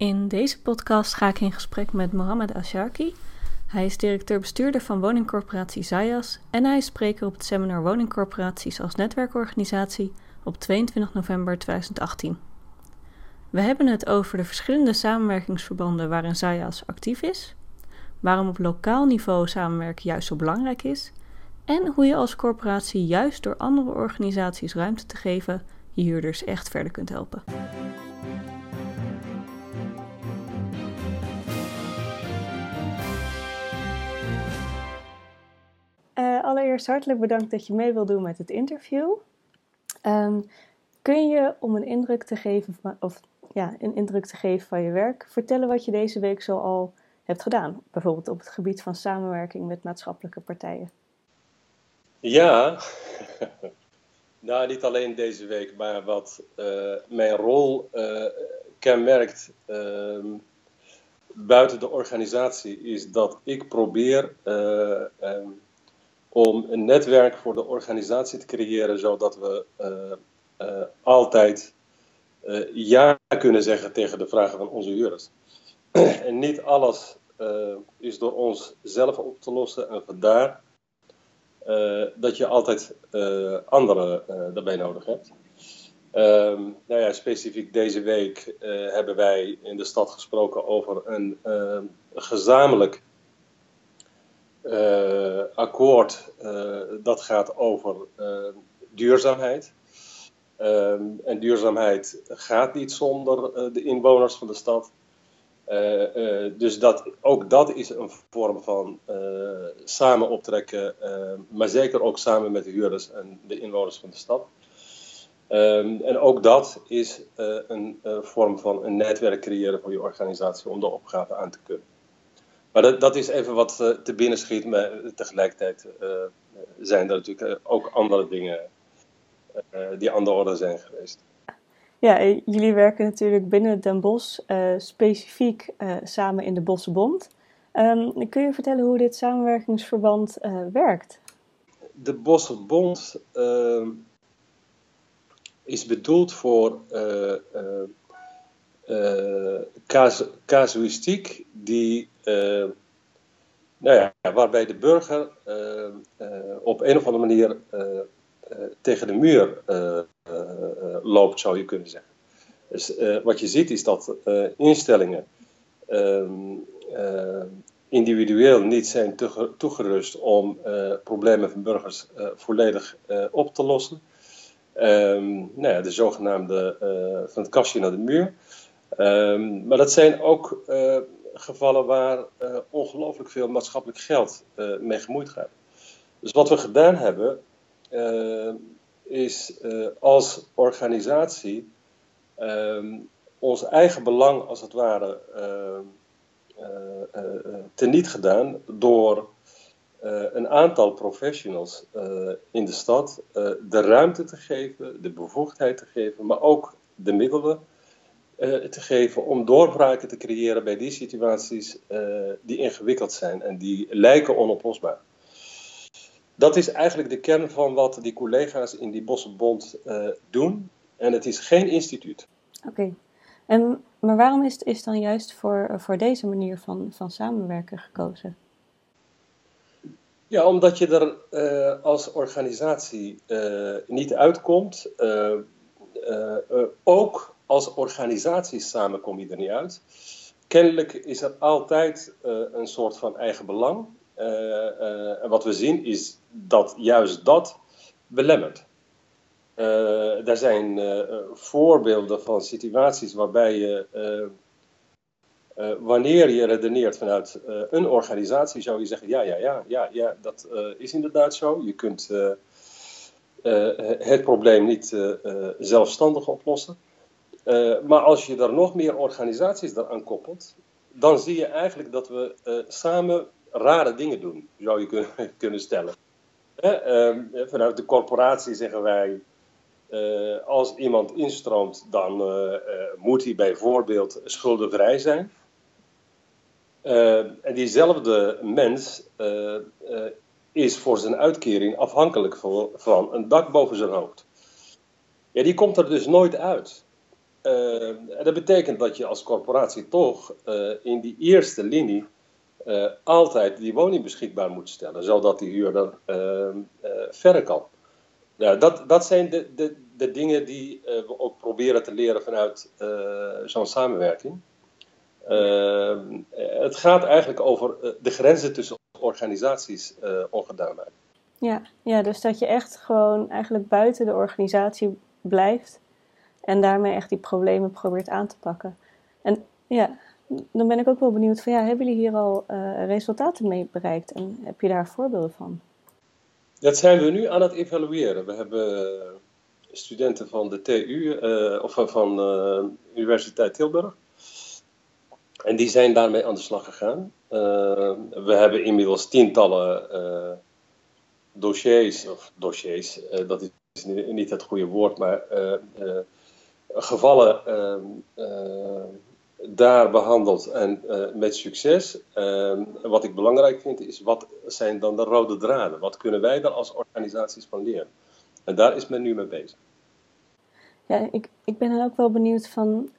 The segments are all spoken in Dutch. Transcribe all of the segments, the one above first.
In deze podcast ga ik in gesprek met Mohamed Asharki. Hij is directeur-bestuurder van woningcorporatie Zayas en hij is spreker op het seminar Woningcorporaties als netwerkorganisatie op 22 november 2018. We hebben het over de verschillende samenwerkingsverbanden waarin Zayas actief is, waarom op lokaal niveau samenwerken juist zo belangrijk is en hoe je als corporatie juist door andere organisaties ruimte te geven je huurders echt verder kunt helpen. Uh, allereerst hartelijk bedankt dat je mee wil doen met het interview. Um, kun je om een indruk te geven, of ja, een indruk te geven van je werk, vertellen wat je deze week zo al hebt gedaan? Bijvoorbeeld op het gebied van samenwerking met maatschappelijke partijen. Ja, nou niet alleen deze week, maar wat uh, mijn rol uh, kenmerkt uh, buiten de organisatie is dat ik probeer um, om een netwerk voor de organisatie te creëren, zodat we altijd ja kunnen zeggen tegen de vragen van onze huurders. en niet alles is door ons zelf op te lossen en vandaar dat je altijd anderen daarbij nodig hebt. Ehm, nou ja, specifiek deze week hebben wij in de stad gesproken over een gezamenlijk akkoord dat gaat over duurzaamheid. Um, en duurzaamheid gaat niet zonder de inwoners van de stad. Uh, uh, dus dat, ook dat is een vorm van uh, samen optrekken, maar zeker ook samen met de huurders en de inwoners van de stad. En ook dat is een vorm van een netwerk creëren voor je organisatie om de opgave aan te kunnen. Maar dat, dat is even wat te binnen schiet, maar tegelijkertijd zijn er natuurlijk ook andere dingen die aan de orde zijn geweest. Ja, eh, jullie werken natuurlijk binnen Den Bosch specifiek samen in de Bossenbond. Um, kun je vertellen hoe dit samenwerkingsverband werkt? De Bossenbond ehm, is bedoeld voor cas casuïstiek die, nou ja, waarbij de burger op een of andere manier tegen de muur eh, loopt, zou je kunnen zeggen. Dus eh, wat je ziet is dat eh, instellingen ehm, individueel niet zijn toegerust om problemen van burgers volledig op te lossen. Nou ja, de zogenaamde van het kastje naar de muur. Maar dat zijn ook gevallen waar uh, ongelooflijk veel maatschappelijk geld uh, mee gemoeid gaat. Dus wat we gedaan hebben, is uh, als organisatie um, ons eigen belang als het ware teniet gedaan door een aantal professionals in de stad de ruimte te geven, de bevoegdheid te geven, maar ook de middelen te geven om doorbraken te creëren bij die situaties die ingewikkeld zijn en die lijken onoplosbaar dat is eigenlijk de kern van wat die collega's in die Bossenbond uh, doen. En het is geen instituut. Oké. En Maar waarom is, is dan juist voor, voor deze manier van, van samenwerken gekozen? Ja, omdat je er uh, als organisatie uh, niet uitkomt. ook als organisatie samen kom je er niet uit. Kennelijk is er altijd een soort van eigen belang. en wat we zien is dat juist dat belemmert. Er zijn voorbeelden van situaties waarbij je, wanneer je redeneert vanuit een organisatie, zou je zeggen: ja, ja, ja, ja, ja dat is inderdaad zo. Je kunt het probleem niet zelfstandig oplossen. Maar als je er nog meer organisaties aan koppelt, dan zie je eigenlijk dat we samen rare dingen doen, zou je kunnen, kunnen stellen. Ehm, vanuit de corporatie zeggen wij, uh, als iemand instroomt, dan moet hij bijvoorbeeld schuldenvrij zijn. en diezelfde mens is voor zijn uitkering afhankelijk van, van, een dak boven zijn hoofd. Ja, die komt er dus nooit uit. En dat betekent dat je als corporatie toch in die eerste linie altijd die woning beschikbaar moet stellen, zodat die huurder verder kan. Ja, dat, dat zijn de, de, de dingen die we ook proberen te leren vanuit zo'n samenwerking. het gaat eigenlijk over de grenzen tussen organisaties ongedaan maken. Ja, ja, dus dat je echt gewoon eigenlijk buiten de organisatie blijft en daarmee echt die problemen probeert aan te pakken. En ja, dan ben ik ook wel benieuwd van ja, hebben jullie hier al uh, resultaten mee bereikt en heb je daar voorbeelden van? Dat zijn we nu aan het evalueren. We hebben studenten van de TU uh, of van uh, Universiteit Tilburg. En die zijn daarmee aan de slag gegaan. we hebben inmiddels tientallen dossiers, of dossiers, dat is niet het goede woord, maar gevallen ehm, daar behandeld en met succes. Ehm, wat ik belangrijk vind is, wat zijn dan de rode draden? Wat kunnen wij daar als organisaties van leren? En daar is men nu mee bezig. Ja, ik, ik ben dan ook wel benieuwd van,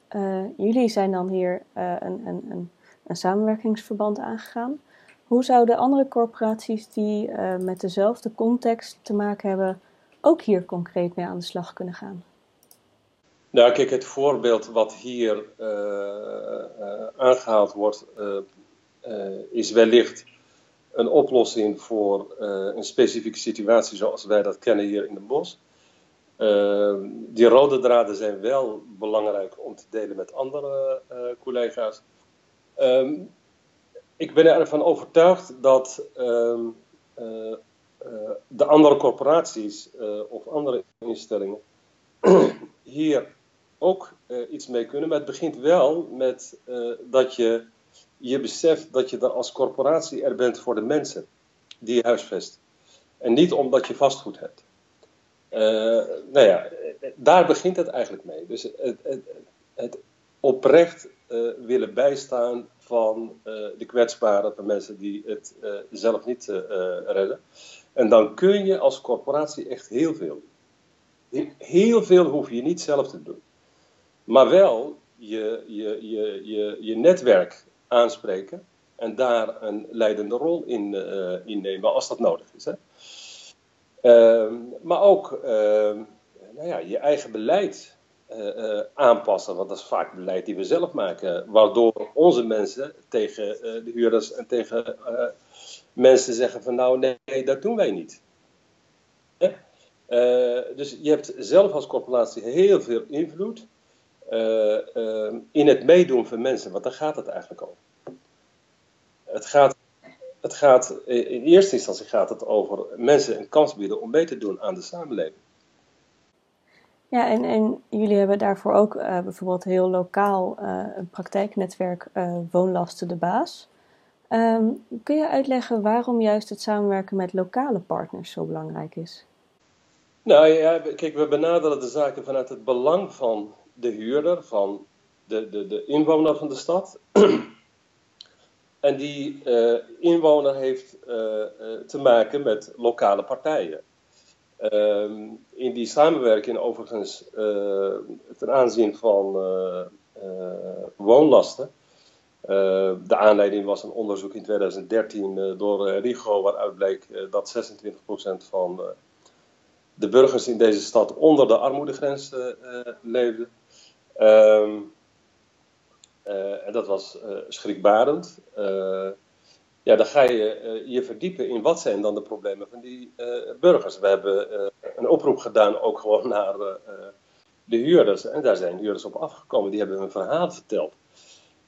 jullie zijn dan hier een, een, een, een samenwerkingsverband aangegaan. Hoe zouden andere corporaties die met dezelfde context te maken hebben ook hier concreet mee aan de slag kunnen gaan? Nou, kijk, het voorbeeld wat hier uh, uh, aangehaald wordt, is wellicht een oplossing voor een specifieke situatie zoals wij dat kennen hier in de bos. die rode draden zijn wel belangrijk om te delen met andere collega's. Um, ik ben ervan overtuigd dat ehm, eh, eh, de andere corporaties eh, of andere instellingen hier ook iets mee kunnen. Maar het begint wel met dat je je beseft dat je er als corporatie er bent voor de mensen die je huisvest. En niet omdat je vastgoed hebt. nou ja, daar begint het eigenlijk mee. Dus het, het, het oprecht willen bijstaan van uh, de kwetsbaren, van mensen die het uh, zelf niet uh, redden. En dan kun je als corporatie echt heel veel. Heel veel hoef je niet zelf te doen. Maar wel je, je, je, je, je netwerk aanspreken en daar een leidende rol in, in nemen als dat nodig is. Hè? Ehm, maar ook ehm, nou ja, je eigen beleid uh, aanpassen. Want dat is vaak beleid die we zelf maken. Waardoor onze mensen tegen de huurders en tegen mensen zeggen van nou nee, dat doen wij niet. dus je hebt zelf als corporatie heel veel invloed in het meedoen van mensen. Want daar gaat het eigenlijk over. Het gaat, het gaat, in eerste instantie gaat het over mensen een kans bieden om mee te doen aan de samenleving. Ja, en, en jullie hebben daarvoor ook uh, bijvoorbeeld heel lokaal een praktijknetwerk Woonlasten de Baas. Um, kun je uitleggen waarom juist het samenwerken met lokale partners zo belangrijk is? Nou ja, kijk, we benaderen de zaken vanuit het belang van de huurder, van de, de, de inwoner van de stad. en die inwoner heeft te maken met lokale partijen. Ehm, in die samenwerking overigens uh, ten aanzien van uh, woonlasten. de aanleiding was een onderzoek in 2013 door RIGO waaruit bleek dat 26% van de burgers in deze stad onder de armoedegrens leefden. Ehm, en dat was schrikbarend ja, dan ga je je verdiepen in wat zijn dan de problemen van die burgers. We hebben een oproep gedaan ook gewoon naar de huurders. En daar zijn huurders op afgekomen, die hebben een verhaal verteld.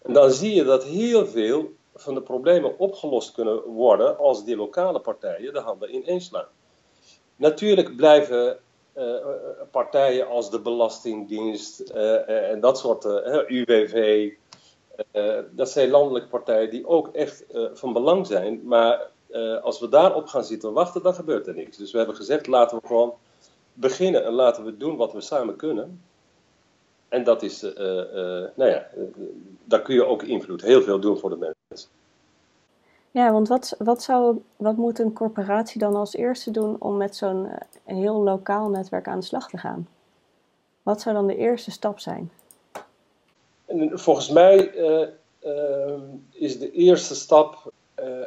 En dan zie je dat heel veel van de problemen opgelost kunnen worden als die lokale partijen de handen ineenslaan. Natuurlijk blijven partijen als de Belastingdienst en dat soort UWV, dat zijn landelijke partijen die ook echt van belang zijn. Maar als we daarop gaan zitten wachten, dan gebeurt er niks. Dus we hebben gezegd, laten we gewoon beginnen en laten we doen wat we samen kunnen. En dat is, nou ja, daar kun je ook invloed, heel veel doen voor de mensen. Ja, want wat, wat, zou, wat moet een corporatie dan als eerste doen om met zo'n heel lokaal netwerk aan de slag te gaan? Wat zou dan de eerste stap zijn? En volgens mij is de eerste stap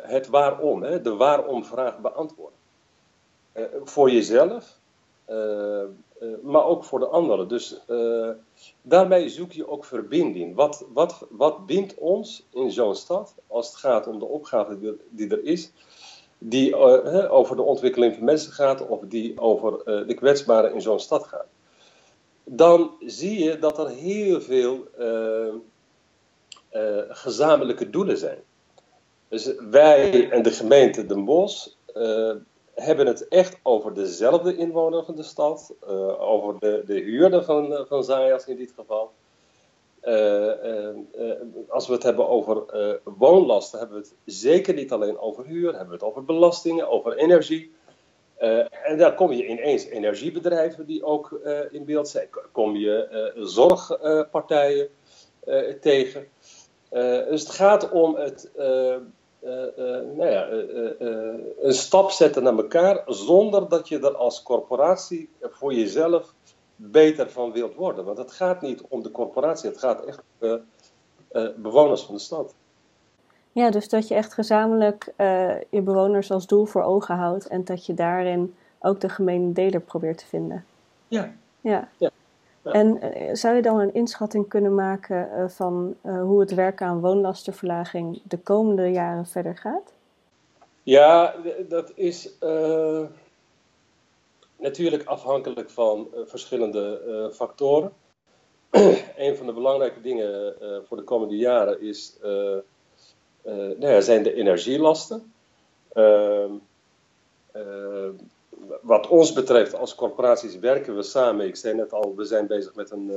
het waarom, hè, de waarom-vraag beantwoorden. voor jezelf, maar ook voor de anderen. Dus daarmee zoek je ook verbinding. Wat, wat, wat bindt ons in zo'n stad als het gaat om de opgave die er, is? die over de ontwikkeling van mensen gaat of die over de kwetsbaren in zo'n stad gaat. Dan zie je dat er heel veel gezamenlijke doelen zijn. Dus wij en de gemeente Den Bosch hebben het echt over dezelfde inwoner van de stad, over de, de huurder van, van Zayas in dit geval. Uh, uh, als we het hebben over woonlasten, hebben we het zeker niet alleen over huur, hebben we het over belastingen, over energie. en daar kom je ineens energiebedrijven die ook in beeld zijn. Kom je zorgpartijen tegen. dus het gaat om het, nou ja, een stap zetten naar elkaar zonder dat je er als corporatie voor jezelf beter van wilt worden. Want het gaat niet om de corporatie, het gaat echt om bewoners van de stad. Ja, dus dat je echt gezamenlijk uh, je bewoners als doel voor ogen houdt en dat je daarin ook de gemene deler probeert te vinden. Ja. Ja. ja. En uh, zou je dan een inschatting kunnen maken van hoe het werken aan woonlastenverlaging de komende jaren verder gaat? Ja, dat is Natuurlijk afhankelijk van uh, verschillende uh, factoren. een van de belangrijke dingen voor de komende jaren is, nou ja, zijn de energielasten. Ehm, wat ons betreft als corporaties werken we samen. Ik zei net al, we zijn bezig met een,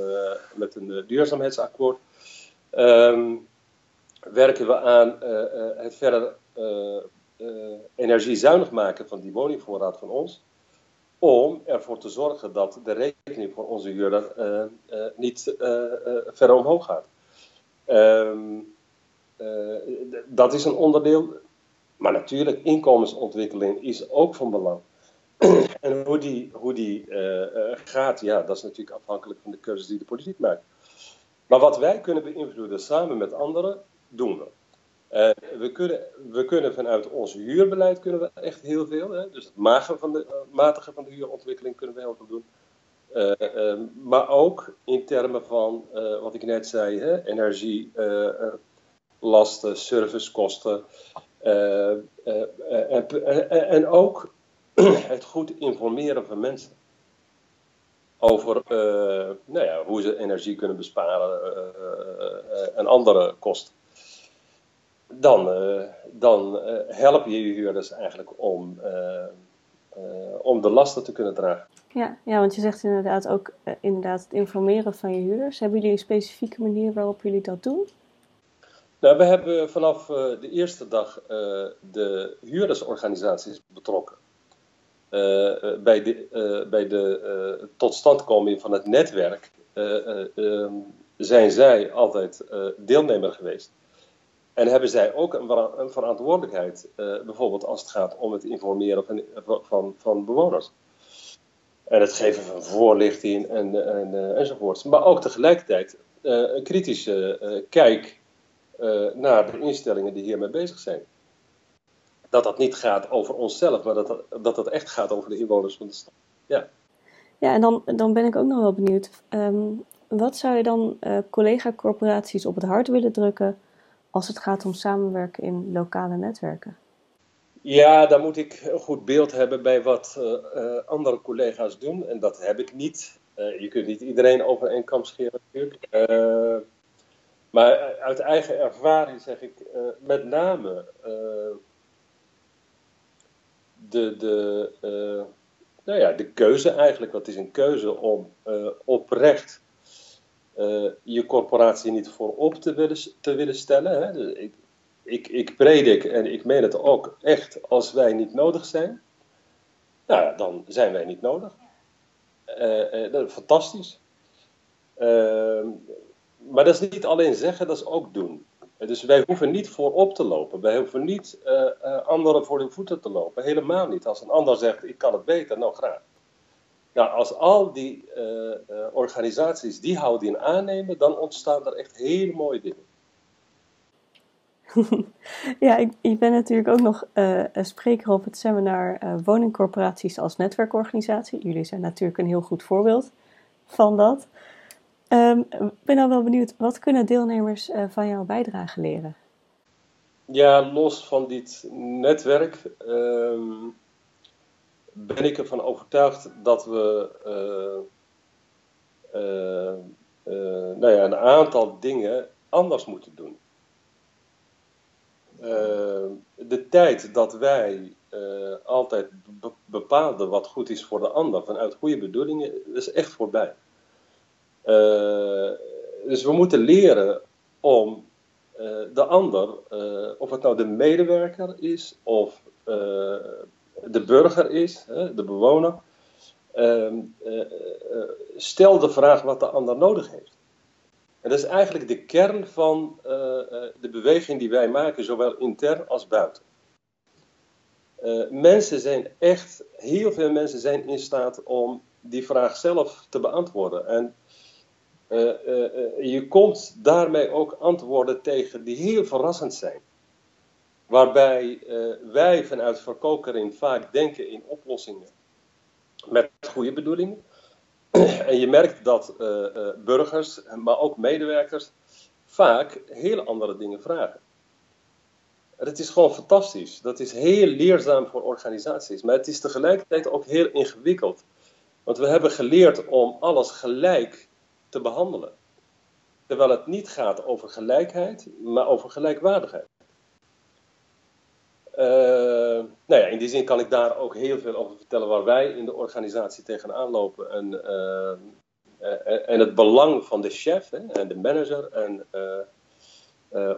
met een duurzaamheidsakkoord. Um, werken we aan het verder energiezuinig maken van die woningvoorraad van ons om ervoor te zorgen dat de rekening voor onze huurder niet verder omhoog gaat. Ehm, dat is een onderdeel, maar natuurlijk inkomensontwikkeling is ook van belang. en hoe die, hoe die gaat, ja, dat is natuurlijk afhankelijk van de keuzes die de politiek maakt. Maar wat wij kunnen beïnvloeden samen met anderen, doen we. Uh, we, kunnen, we kunnen vanuit ons huurbeleid kunnen we echt heel veel. Hè? Dus het van de, matigen van de huurontwikkeling kunnen we heel veel doen. Maar ook in termen van wat ik net zei: hè? energie, lasten, servicekosten. En, en, ook het goed informeren van mensen. Over nou ja, hoe ze energie kunnen besparen en andere kosten dan, uh, dan uh, help je je huurders eigenlijk om, uh, om de lasten te kunnen dragen. Ja, ja want je zegt inderdaad ook inderdaad het informeren van je huurders. Hebben jullie een specifieke manier waarop jullie dat doen? Nou, we hebben vanaf de eerste dag de huurdersorganisaties betrokken. Bij de, bij de totstandkoming van het netwerk ehm, zijn zij altijd deelnemer geweest. En hebben zij ook een, verantwoordelijkheid, bijvoorbeeld als het gaat om het informeren van, van, van bewoners. En het geven van voorlichting en, en, enzovoorts. Maar ook tegelijkertijd een kritische kijk naar de instellingen die hiermee bezig zijn. Dat dat niet gaat over onszelf, maar dat dat, dat, dat echt gaat over de inwoners van de stad. Ja, ja en dan, dan ben ik ook nog wel benieuwd. Um, wat zou je dan collega-corporaties op het hart willen drukken als het gaat om samenwerken in lokale netwerken? Ja, dan moet ik een goed beeld hebben bij wat uh, uh, andere collega's doen. En dat heb ik niet. Je kunt niet iedereen over één kam scheren natuurlijk. maar uit eigen ervaring zeg ik met name de, de, nou ja, de keuze eigenlijk. Wat is een keuze om oprecht uh, je corporatie niet voorop te willen, te willen stellen. Hè? Dus ik, ik, ik predik en ik meen het ook echt, als wij niet nodig zijn, nou, dan zijn wij niet nodig. Dat is fantastisch. Ehm, maar dat is niet alleen zeggen, dat is ook doen. Dus wij hoeven niet voorop te lopen. Wij hoeven niet anderen voor de voeten te lopen. Helemaal niet. Als een ander zegt, ik kan het beter, nou graag. Nou, als al die organisaties die houding aannemen, dan ontstaan er echt hele mooie dingen. ja, ik, ik, ben natuurlijk ook nog spreker op het seminar Woningcorporaties als netwerkorganisatie. Jullie zijn natuurlijk een heel goed voorbeeld van dat. Ehm, ik ben dan wel benieuwd, wat kunnen deelnemers uh, van jouw bijdrage leren? Ja, los van dit netwerk ehm, ben ik ervan overtuigd dat we nou ja, een aantal dingen anders moeten doen. Eh, de tijd dat wij altijd bepaalden wat goed is voor de ander vanuit goede bedoelingen, is echt voorbij. Uh, dus we moeten leren om de ander, of het nou de medewerker is of de burger is, de bewoner, ehm, stel de vraag wat de ander nodig heeft. En dat is eigenlijk de kern van de beweging die wij maken, zowel intern als buiten. Mensen zijn echt, heel veel mensen zijn in staat om die vraag zelf te beantwoorden. En je komt daarmee ook antwoorden tegen die heel verrassend zijn. Waarbij wij vanuit verkokering vaak denken in oplossingen met goede bedoelingen. En je merkt dat burgers, maar ook medewerkers, vaak hele andere dingen vragen. En het is gewoon fantastisch. Dat is heel leerzaam voor organisaties. Maar het is tegelijkertijd ook heel ingewikkeld. Want we hebben geleerd om alles gelijk te behandelen. Terwijl het niet gaat over gelijkheid, maar over gelijkwaardigheid. Uh, nou ja, in die zin kan ik daar ook heel veel over vertellen waar wij in de organisatie tegenaan lopen. En, uh, en het belang van de chef hè, en de manager en,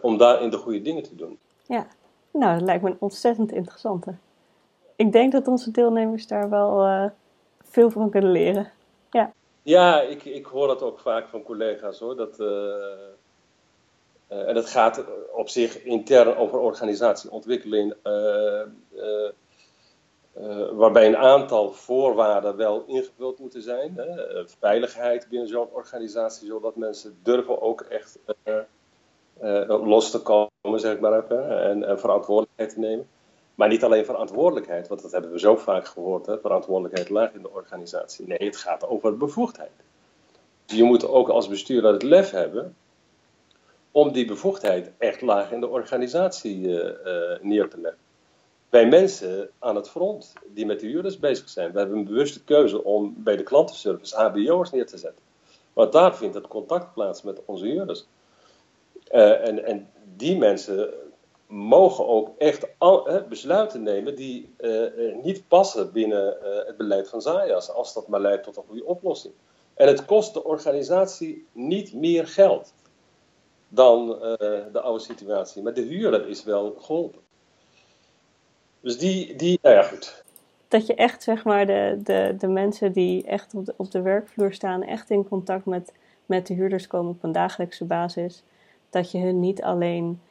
om daarin de goede dingen te doen. Ja, nou, dat lijkt me een ontzettend interessante. Ik denk dat onze deelnemers daar wel veel van kunnen leren. Ja, ja ik, ik hoor dat ook vaak van collega's hoor. Dat, uh, en dat gaat op zich intern over organisatieontwikkeling, uh, waarbij een aantal voorwaarden wel ingevuld moeten zijn. Hè? Veiligheid binnen zo'n organisatie, zodat mensen durven ook echt los te komen, zeg maar even, en, en, verantwoordelijkheid te nemen. Maar niet alleen verantwoordelijkheid, want dat hebben we zo vaak gehoord, hè? verantwoordelijkheid laag in de organisatie. Nee, het gaat over bevoegdheid. Je moet ook als bestuurder het lef hebben om die bevoegdheid echt laag in de organisatie uh, uh, neer te leggen. Wij mensen aan het front die met de huurders bezig zijn, we hebben een bewuste keuze om bij de klantenservice HBO'ers neer te zetten. Want daar vindt het contact plaats met onze huurders. Uh, en, en, die mensen mogen ook echt besluiten nemen die niet passen binnen het beleid van Zayas, als dat maar leidt tot een goede oplossing. En het kost de organisatie niet meer geld dan uh, de oude situatie. Maar de huurder is wel geholpen. Dus die, die nou ja, goed. Dat je echt, zeg maar, de, de, de mensen die echt op de, op de werkvloer staan, echt in contact met, met de huurders komen op een dagelijkse basis. Dat je hun niet alleen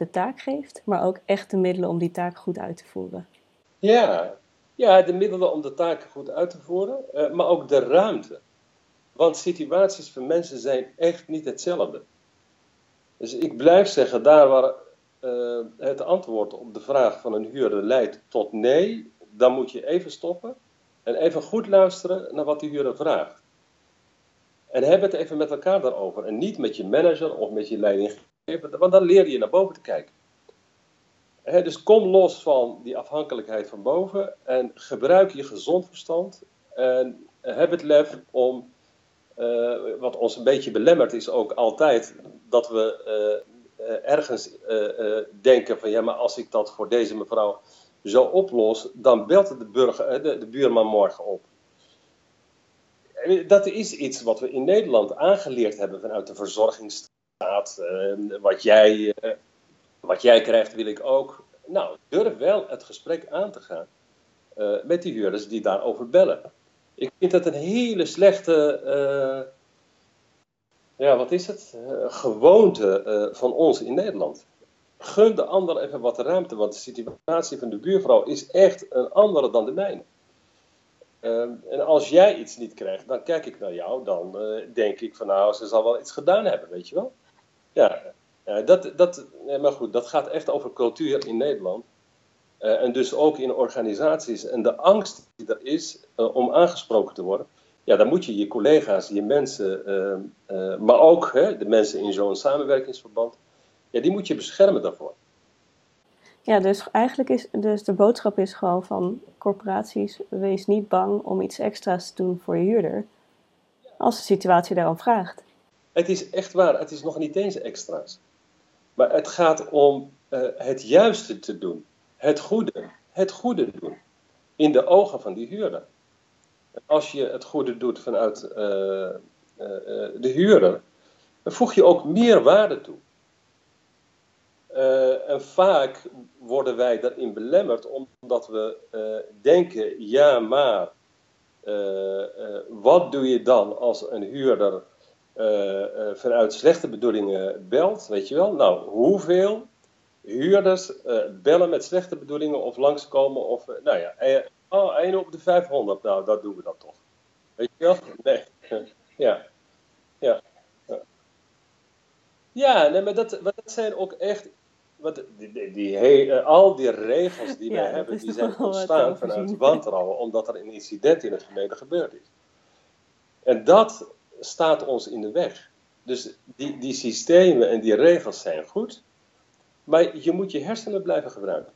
de taak geeft, maar ook echt de middelen om die taak goed uit te voeren. Ja, ja de middelen om de taak goed uit te voeren, uh, maar ook de ruimte. Want situaties voor mensen zijn echt niet hetzelfde. Dus ik blijf zeggen, daar waar uh, het antwoord op de vraag van een huurder leidt tot nee, dan moet je even stoppen en even goed luisteren naar wat die huurder vraagt. En heb het even met elkaar daarover. En niet met je manager of met je leidinggever, want dan leer je naar boven te kijken. Dus kom los van die afhankelijkheid van boven en gebruik je gezond verstand. En heb het lef om uh, wat ons een beetje belemmert is ook altijd dat we uh, ergens denken van ja, maar als ik dat voor deze mevrouw zo oplos, dan belt de, burger, de, de buurman morgen op. Dat is iets wat we in Nederland aangeleerd hebben vanuit de verzorgingsstaat. Wat, jij, wat jij krijgt, wil ik ook. Nou, durf wel het gesprek aan te gaan met die huurders die daarover bellen. Ik vind dat een hele slechte, uh, ja, wat is het? Gewoonte van ons in Nederland. Gun de ander even wat ruimte, want de situatie van de buurvrouw is echt een andere dan de mijne. Ehm, en als jij iets niet krijgt, dan kijk ik naar jou, dan eh, denk ik van nou, ze zal wel iets gedaan hebben, weet je wel. Ja, dat, dat, maar goed, dat gaat echt over cultuur in Nederland. Eh, en dus ook in organisaties. En de angst die er is eh, om aangesproken te worden, ja, dan moet je je collega's, je mensen, ehm, maar ook hè, de mensen in zo'n samenwerkingsverband, ja, die moet je beschermen daarvoor. Ja, dus eigenlijk is dus de boodschap is gewoon van corporaties, wees niet bang om iets extra's te doen voor je huurder, als de situatie daarom vraagt. Het is echt waar, het is nog niet eens extra's. Maar het gaat om uh, het juiste te doen, het goede, het goede doen, in de ogen van die huurder. Als je het goede doet vanuit uh, uh, de huurder, dan voeg je ook meer waarde toe. En vaak worden wij daarin belemmerd omdat we denken, ja maar, wat doe je dan als een huurder vanuit slechte bedoelingen belt, weet je wel? Nou, hoeveel huurders bellen met slechte bedoelingen of langskomen of, nou ja, oh, 1 op de 500, nou, dat doen we dan toch. Weet je wel? Nee, ja, ja. Ja, nee, maar dat, maar dat zijn ook echt wat, die, die, eh, al die regels die wij hebben, die zijn ontstaan vanuit wantrouwen, omdat er een incident in het verleden gebeurd is. En dat staat ons in de weg. Dus die, die systemen en die regels zijn goed, maar je moet je hersenen blijven gebruiken.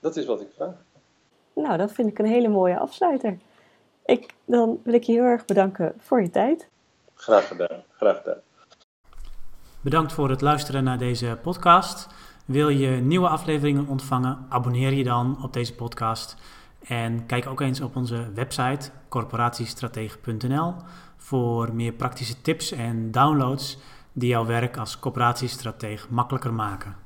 Dat is wat ik vraag. Nou, dat vind ik een hele mooie afsluiter. Ik, dan wil ik je heel erg bedanken voor je tijd. Graag gedaan, graag gedaan. Bedankt voor het luisteren naar deze podcast. Wil je nieuwe afleveringen ontvangen? Abonneer je dan op deze podcast. En kijk ook eens op onze website corporatiestratege.nl voor meer praktische tips en downloads die jouw werk als corporatiestratege makkelijker maken.